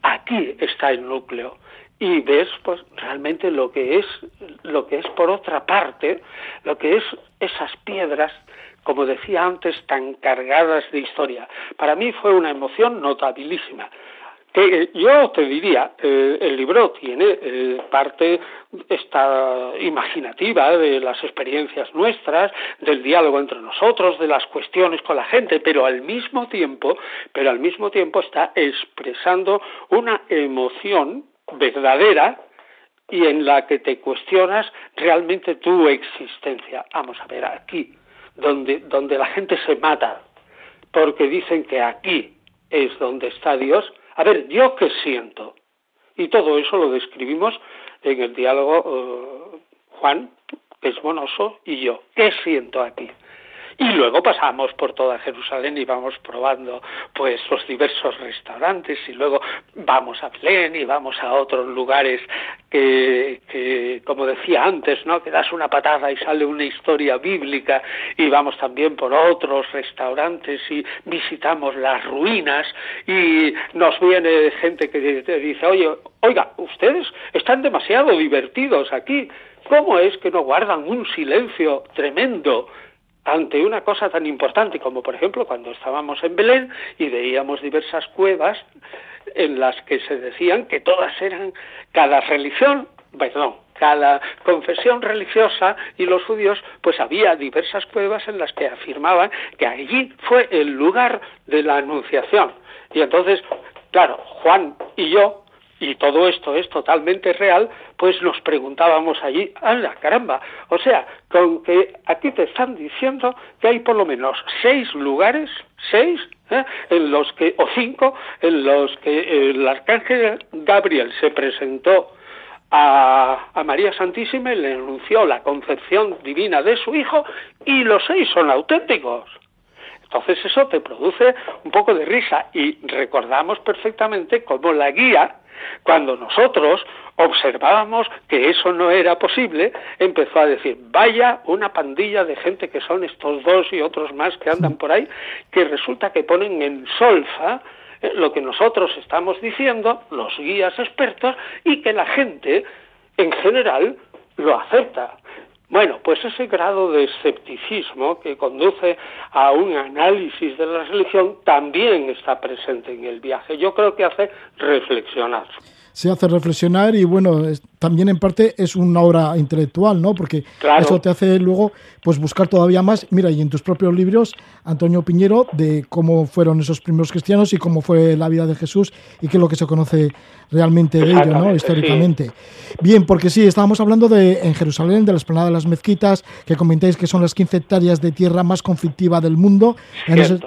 Aquí está el núcleo y ves pues realmente lo que es lo que es por otra parte lo que es esas piedras como decía antes tan cargadas de historia. Para mí fue una emoción notabilísima. Que eh, yo te diría eh, el libro tiene eh, parte esta imaginativa de las experiencias nuestras del diálogo entre nosotros de las cuestiones con la gente pero al mismo tiempo pero al mismo tiempo está expresando una emoción verdadera y en la que te cuestionas realmente tu existencia. Vamos a ver, aquí, donde, donde la gente se mata, porque dicen que aquí es donde está Dios. A ver, ¿yo qué siento? Y todo eso lo describimos en el diálogo eh, Juan, que es monoso, y yo. ¿Qué siento aquí? Y luego pasamos por toda Jerusalén y vamos probando pues los diversos restaurantes y luego vamos a Belén y vamos a otros lugares que, que como decía antes, ¿no? que das una patada y sale una historia bíblica y vamos también por otros restaurantes y visitamos las ruinas y nos viene gente que te dice, oye, oiga, ustedes están demasiado divertidos aquí, ¿cómo es que no guardan un silencio tremendo? Ante una cosa tan importante como por ejemplo cuando estábamos en Belén y veíamos diversas cuevas en las que se decían que todas eran cada religión, perdón, cada confesión religiosa y los judíos, pues había diversas cuevas en las que afirmaban que allí fue el lugar de la anunciación. Y entonces, claro, Juan y yo y todo esto es totalmente real, pues nos preguntábamos allí, ¡hala, caramba! O sea, con que aquí te están diciendo que hay por lo menos seis lugares, seis, ¿eh? en los que, o cinco, en los que el arcángel Gabriel se presentó a, a, María Santísima y le anunció la concepción divina de su hijo y los seis son auténticos. Entonces eso te produce un poco de risa y recordamos perfectamente cómo la guía cuando nosotros observábamos que eso no era posible, empezó a decir, vaya una pandilla de gente que son estos dos y otros más que andan por ahí, que resulta que ponen en solfa eh, lo que nosotros estamos diciendo, los guías expertos, y que la gente en general lo acepta. Bueno, pues ese grado de escepticismo que conduce a un análisis de la religión también está presente en el viaje. Yo creo que hace reflexionar se hace reflexionar y bueno, también en parte es una obra intelectual, ¿no? Porque eso te hace luego pues buscar todavía más. Mira, y en tus propios libros, Antonio Piñero, de cómo fueron esos primeros cristianos y cómo fue la vida de Jesús y qué es lo que se conoce realmente de ello, ¿no? Históricamente. Bien, porque sí, estábamos hablando de en Jerusalén, de la esplanada de las mezquitas, que comentáis que son las 15 hectáreas de tierra más conflictiva del mundo,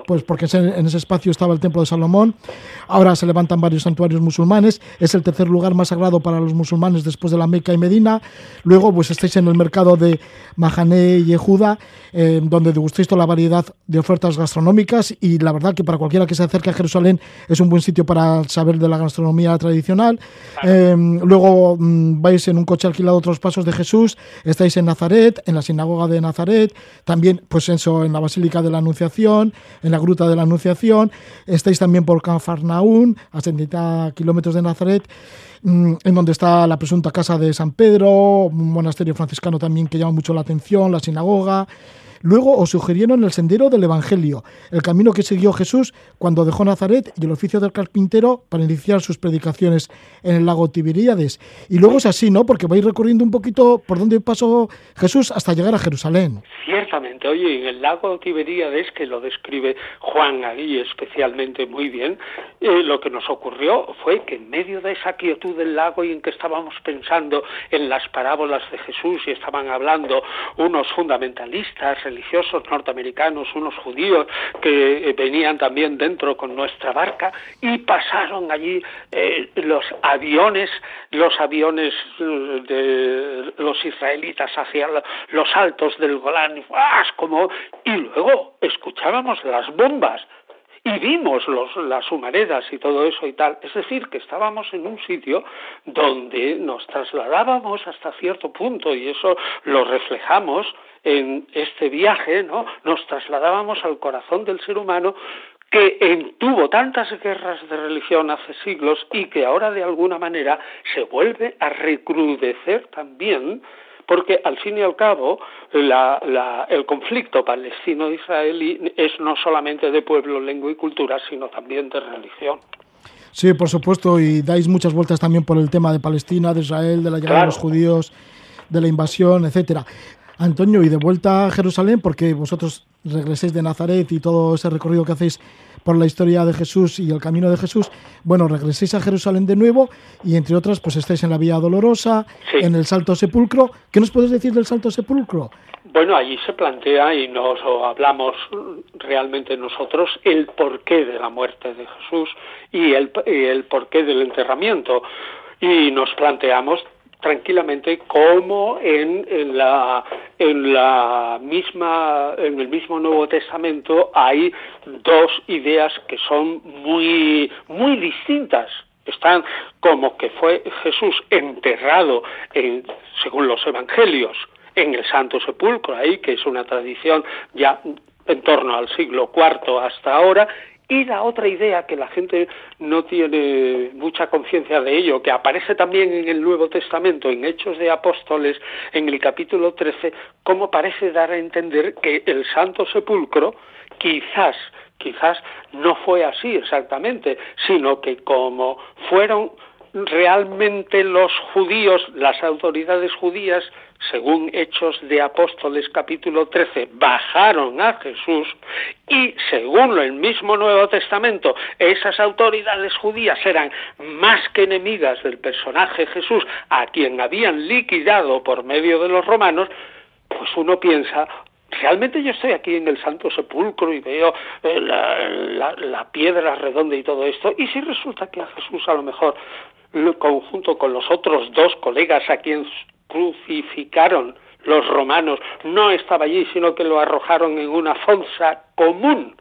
pues porque en ese espacio estaba el templo de Salomón. Ahora se levantan varios santuarios musulmanes, es el tercer lugar más sagrado para los musulmanes después de la Meca y Medina. Luego, pues estáis en el mercado de Mahané y Yehuda, eh, donde degustáis toda la variedad de ofertas gastronómicas y la verdad que para cualquiera que se acerque a Jerusalén es un buen sitio para saber de la gastronomía tradicional. Eh, luego mm, vais en un coche alquilado a otros pasos de Jesús, estáis en Nazaret, en la sinagoga de Nazaret, también pues eso, en la Basílica de la Anunciación, en la Gruta de la Anunciación, estáis también por Cafarnaún, a 70 kilómetros de Nazaret, en donde está la presunta casa de San Pedro, un monasterio franciscano también que llama mucho la atención, la sinagoga. Luego os sugirieron el sendero del Evangelio, el camino que siguió Jesús cuando dejó Nazaret y el oficio del carpintero para iniciar sus predicaciones en el lago Tiberíades. Y luego es así, ¿no? Porque vais recorriendo un poquito por donde pasó Jesús hasta llegar a Jerusalén. Ciertamente. Oye, en el lago Tiberíades, que lo describe Juan ahí especialmente muy bien, eh, lo que nos ocurrió fue que en medio de esa quietud del lago y en que estábamos pensando en las parábolas de Jesús y estaban hablando unos fundamentalistas religiosos norteamericanos, unos judíos que eh, venían también dentro con nuestra barca y pasaron allí eh, los aviones, los aviones de los israelitas hacia los altos del Golán, como y luego escuchábamos las bombas y vimos los, las humaredas y todo eso y tal. Es decir, que estábamos en un sitio donde nos trasladábamos hasta cierto punto y eso lo reflejamos en este viaje, ¿no? Nos trasladábamos al corazón del ser humano que tuvo tantas guerras de religión hace siglos y que ahora de alguna manera se vuelve a recrudecer también porque al fin y al cabo el conflicto palestino-israelí es no solamente de pueblo, lengua y cultura, sino también de religión. Sí, por supuesto, y dais muchas vueltas también por el tema de Palestina, de Israel, de la llegada de los judíos, de la invasión, etcétera. Antonio, y de vuelta a Jerusalén, porque vosotros regreséis de Nazaret y todo ese recorrido que hacéis por la historia de Jesús y el camino de Jesús, bueno, regreséis a Jerusalén de nuevo y entre otras, pues estáis en la Vía Dolorosa, en el Salto Sepulcro. ¿Qué nos puedes decir del Salto Sepulcro? Bueno, allí se plantea y nos hablamos realmente nosotros el porqué de la muerte de Jesús y el, y el porqué del enterramiento. Y nos planteamos tranquilamente como en, la en la misma en el mismo Nuevo Testamento hay dos ideas que son muy muy distintas. Están como que fue Jesús enterrado en, según los evangelios en el Santo Sepulcro ahí que es una tradición ya en torno al siglo IV hasta ahora y la otra idea que la gente no tiene mucha conciencia de ello, que aparece también en el Nuevo Testamento, en Hechos de Apóstoles, en el capítulo 13, como parece dar a entender que el Santo Sepulcro quizás quizás no fue así exactamente, sino que como fueron realmente los judíos, las autoridades judías, según Hechos de Apóstoles capítulo 13, bajaron a Jesús y según el mismo Nuevo Testamento, esas autoridades judías eran más que enemigas del personaje Jesús, a quien habían liquidado por medio de los romanos, pues uno piensa, realmente yo estoy aquí en el Santo Sepulcro y veo eh, la, la, piedra redonda y todo esto, y si resulta que a Jesús a lo mejor conjunto con los otros dos colegas a quienes crucificaron los romanos, no estaba allí, sino que lo arrojaron en una fosa común.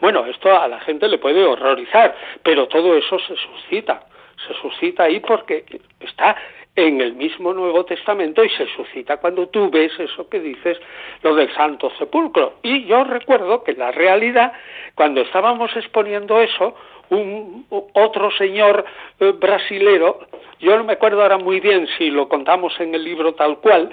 Bueno, esto a la gente le puede horrorizar, pero todo eso se suscita, se suscita ahí porque está en el mismo Nuevo Testamento y se suscita cuando tú ves eso que dices, lo del Santo Sepulcro. Y yo recuerdo que la realidad, cuando estábamos exponiendo eso, un otro señor eh, brasilero, yo no me acuerdo ahora muy bien si lo contamos en el libro tal cual,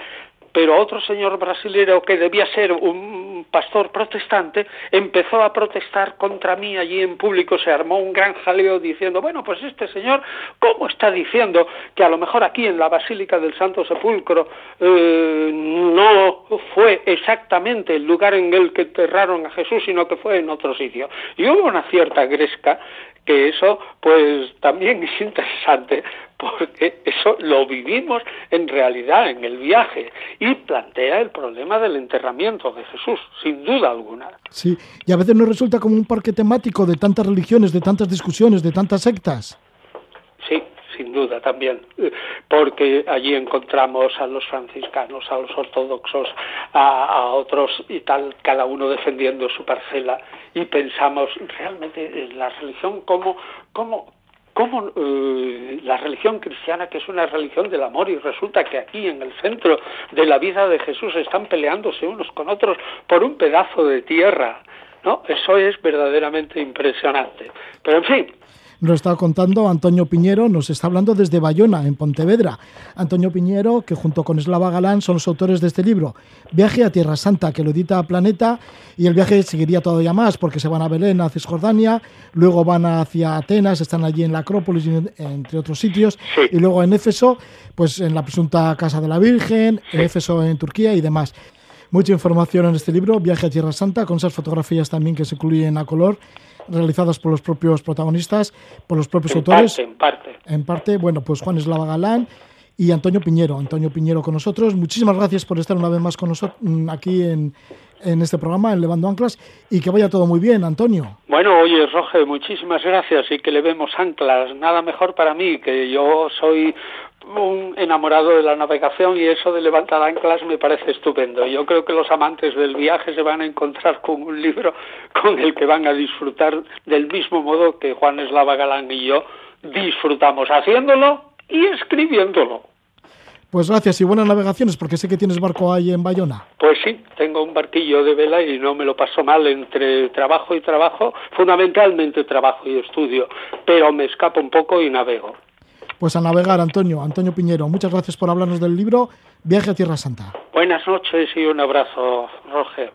pero otro señor brasilero que debía ser un pastor protestante empezó a protestar contra mí allí en público, se armó un gran jaleo diciendo, bueno, pues este señor, ¿cómo está diciendo que a lo mejor aquí en la Basílica del Santo Sepulcro eh, no fue exactamente el lugar en el que enterraron a Jesús, sino que fue en otro sitio? Y hubo una cierta gresca que eso pues también es interesante porque eso lo vivimos en realidad en el viaje y plantea el problema del enterramiento de Jesús, sin duda alguna. Sí, y a veces nos resulta como un parque temático de tantas religiones, de tantas discusiones, de tantas sectas. Sí, sin duda también, porque allí encontramos a los franciscanos, a los ortodoxos, a, otros y tal, cada uno defendiendo su parcela y pensamos realmente la religión como, como como eh, la religión cristiana, que es una religión del amor, y resulta que aquí en el centro de la vida de Jesús están peleándose unos con otros por un pedazo de tierra, ¿no? Eso es verdaderamente impresionante. Pero en fin, nos está contando Antonio Piñero, nos está hablando desde Bayona, en Pontevedra. Antonio Piñero, que junto con Eslava Galán son los autores de este libro, Viaje a Tierra Santa, que lo edita Planeta, y el viaje seguiría todavía más, porque se van a Belén, a Cisjordania, luego van hacia Atenas, están allí en la Acrópolis, entre otros sitios, y luego en Éfeso, pues en la presunta Casa de la Virgen, en Éfeso en Turquía y demás. Mucha información en este libro, Viaje a Tierra Santa, con esas fotografías también que se incluyen a color, realizadas por los propios protagonistas, por los propios autores. en parte. En parte, bueno, pues Juan Eslava Galán y Antonio Piñero. Antonio Piñero con nosotros. Muchísimas gracias por estar una vez más con nosotros mm, aquí en, en este programa, en Levando Anclas, y que vaya todo muy bien, Antonio. Bueno, oye, Roge, muchísimas gracias y que levemos anclas. Nada mejor para mí, que yo soy un enamorado de la navegación y eso de levantar anclas me parece estupendo. Yo creo que los amantes del viaje se van a encontrar con un libro con el que van a disfrutar del mismo modo que Juan Eslava Galán y yo disfrutamos haciéndolo y escribiéndolo. Pues gracias y buenas navegaciones, porque sé que tienes barco ahí en Bayona. Pues sí, tengo un barquillo de vela y no me lo paso mal entre trabajo y trabajo, fundamentalmente trabajo y estudio, pero me escapo un poco y navego. Pues a navegar, Antonio, Antonio Piñero, muchas gracias por hablarnos del libro Viaje a Tierra Santa. Buenas noches y un abrazo, Roger.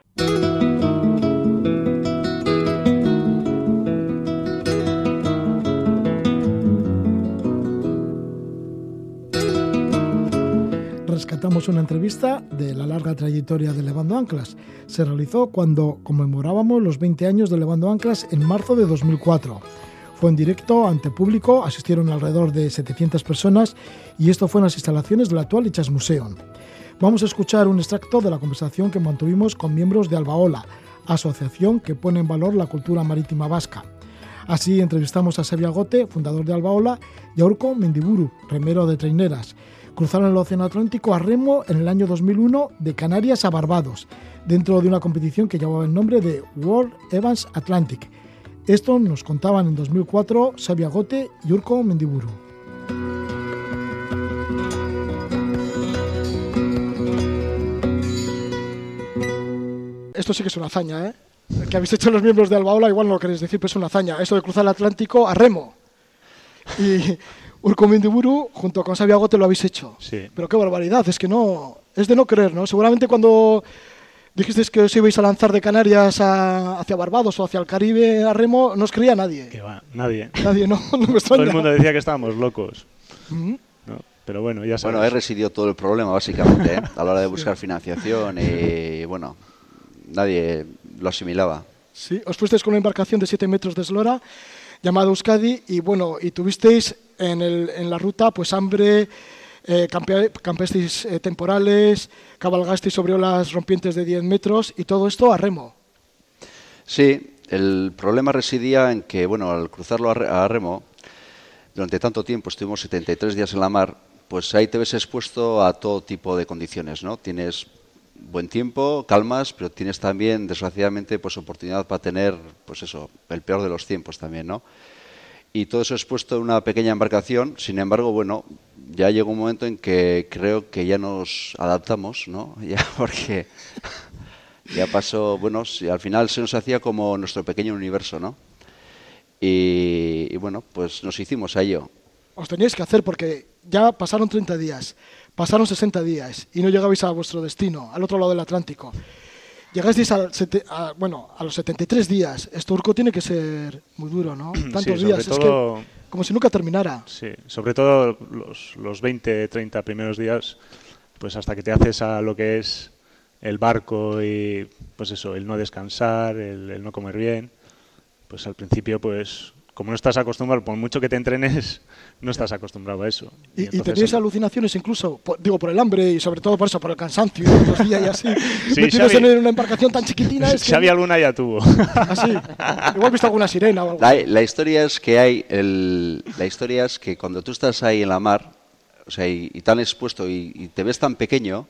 rescatamos una entrevista de la larga trayectoria de Levando Anclas. Se realizó cuando conmemorábamos los 20 años de Levando Anclas en marzo de 2004. En directo ante público, asistieron alrededor de 700 personas y esto fue en las instalaciones del actual Ichas Museum. Vamos a escuchar un extracto de la conversación que mantuvimos con miembros de Albaola, asociación que pone en valor la cultura marítima vasca. Así entrevistamos a Sevilla Gote, fundador de Albaola, y a Urco Mendiburu, remero de Treineras, cruzaron el Océano Atlántico a remo en el año 2001 de Canarias a Barbados, dentro de una competición que llevaba el nombre de World Evans Atlantic. Esto nos contaban en 2004 Sabia Gote y Urco Mendiburu. Esto sí que es una hazaña, ¿eh? que habéis hecho los miembros de Albaola, igual no lo queréis decir, pero es una hazaña. Esto de cruzar el Atlántico a remo. Y Urkomendiburu junto con Sabiago te lo habéis hecho. Sí. Pero qué barbaridad, es que no, es de no creer, ¿no? Seguramente cuando dijisteis que os ibais a lanzar de Canarias hacia Barbados o hacia el Caribe a remo, no os creía nadie. Que va, nadie. Nadie, no, no me extraña. Todo el mundo decía que estábamos locos. Pero bueno, ya sabes. Bueno, ahí residió todo el problema, básicamente, ¿eh? a la hora de buscar financiación y, bueno, nadie lo asimilaba. Sí, os fuisteis con una embarcación de 7 metros de eslora llamada Euskadi y bueno, y tuvisteis en, el, en la ruta pues hambre, eh, campesteis eh, temporales, cabalgasteis sobre olas rompientes de 10 metros y todo esto a remo. Sí, el problema residía en que, bueno, al cruzarlo a, remo, durante tanto tiempo, estuvimos 73 días en la mar, pues ahí te ves expuesto a todo tipo de condiciones, ¿no? Tienes buen tiempo, calmas, pero tienes también, desgraciadamente, pues oportunidad para tener, pues eso, el peor de los tiempos también, ¿no? Y todo eso expuesto en una pequeña embarcación, sin embargo, bueno, ya llegó un momento en que creo que ya nos adaptamos, ¿no? Ya porque ya pasó, bueno, al final se nos hacía como nuestro pequeño universo, ¿no? Y, y bueno, pues nos hicimos a ello. Os teníais que hacer porque ya pasaron 30 días. Pasaron 60 días y no llegabais a vuestro destino, al otro lado del Atlántico. Llegasteis a, bueno, a los 73 días. Esto Urco tiene que ser muy duro, ¿no? Tantos días, es que como si nunca terminara. Sí, sobre todo los, los 20, 30 primeros días, pues hasta que te haces a lo que es el barco y pues eso, el no descansar, el, el no comer bien, pues al principio pues como no estás acostumbrado, por mucho que te entrenes, no estás acostumbrado a eso. ¿Y, y, tenéis alucinaciones incluso, digo, por el hambre y sobre todo por eso, por el cansancio y y así? sí, Xavi, en una embarcación tan chiquitina es que... alguna ya tuvo. Así. ¿Ah, Igual visto alguna sirena o algo. La, la, historia es que hay, el, la historia es que cuando tú estás ahí en la mar, o sea, y, y tan expuesto y, y te ves tan pequeño,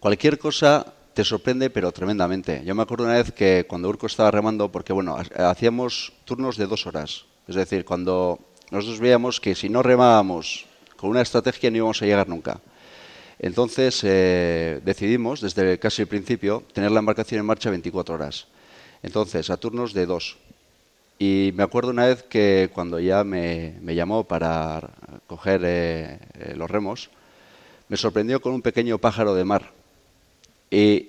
cualquier cosa te sorprende, pero tremendamente. Yo me acuerdo una vez que cuando Urco estaba remando, porque bueno, hacíamos turnos de dos horas. Es decir, cuando nosotros veíamos que si no remábamos con una estrategia no íbamos a llegar nunca. Entonces eh, decidimos, desde casi el principio, tener la embarcación en marcha 24 horas. Entonces, a turnos de dos. Y me acuerdo una vez que cuando ya me, llamó para coger eh, eh, los remos, me sorprendió con un pequeño pájaro de mar y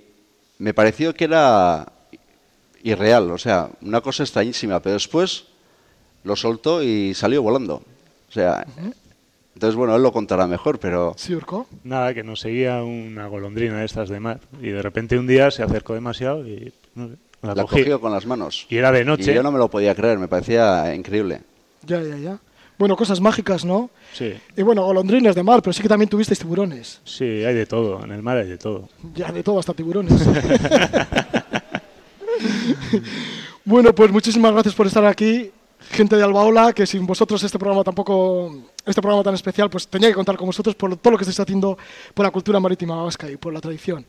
me pareció que era irreal, o sea, una cosa extrañísima, pero después lo soltó y salió volando. O sea, Entonces, bueno, él lo contará mejor, pero... Sí, Urco. Nada, que nos seguía una golondrina de estas de mar y de repente un día se acercó demasiado y no sé, la, La cogió con las manos. Y era de noche. Y yo no me lo podía creer, me parecía increíble. Ya, ya, ya. Bueno, cosas mágicas, ¿no? Sí, Y bueno, golondrines de mar, pero sí que también tuvisteis tiburones. sí, hay de todo. En el mar hay de todo. Ya de todo, hasta tiburones. bueno, pues muchísimas gracias por estar aquí. Gente de Albaola, que sin vosotros este programa tampoco, este programa tan especial, pues tenía que contar con vosotros por todo lo que estáis haciendo por la cultura marítima vasca y por la tradición.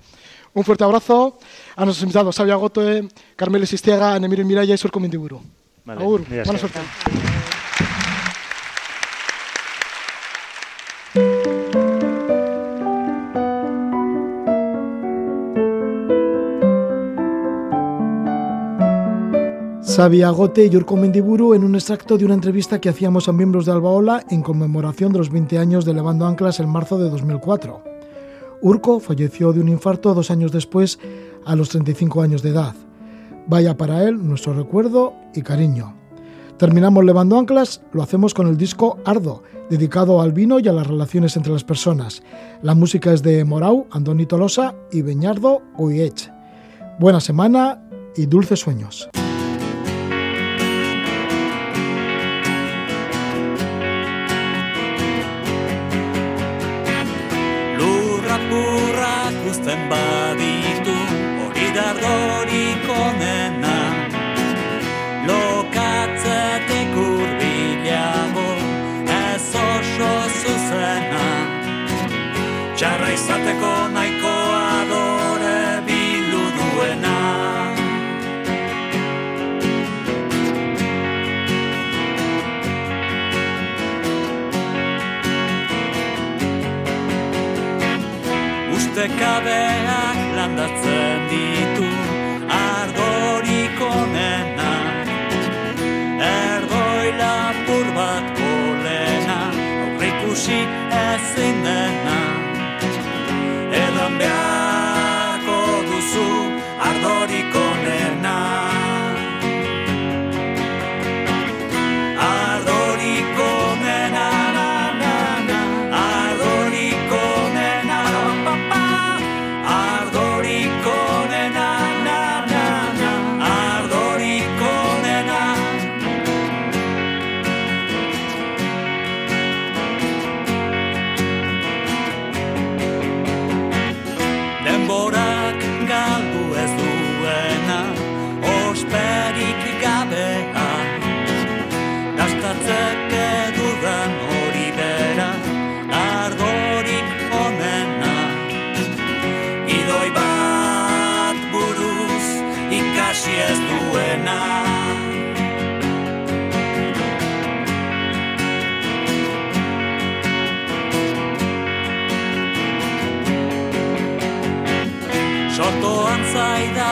Un fuerte abrazo a nuestros invitados, Sabia Gotoe, Carmelo Sistiaga, Nemiro Miraya y Surco Mendiburu. Vale, Agur, buena suerte. Sabia Gote y Urko Mendiburu en un extracto de una entrevista que hacíamos a miembros de Albaola en conmemoración de los 20 años de Levando Anclas en marzo de 2004. Urco falleció de un infarto dos años después, a los 35 años de edad. Vaya para él nuestro recuerdo y cariño. Terminamos Levando Anclas, lo hacemos con el disco Ardo, dedicado al vino y a las relaciones entre las personas. La música es de Morau, Andoni Tolosa y Beñardo Uiech. Buena semana y dulces sueños. Ustekabeak landatzen ditu ardorik onena. Erdoi lapur bat polena aurreikusi ezin dena. Edan beharko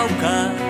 ארוכה.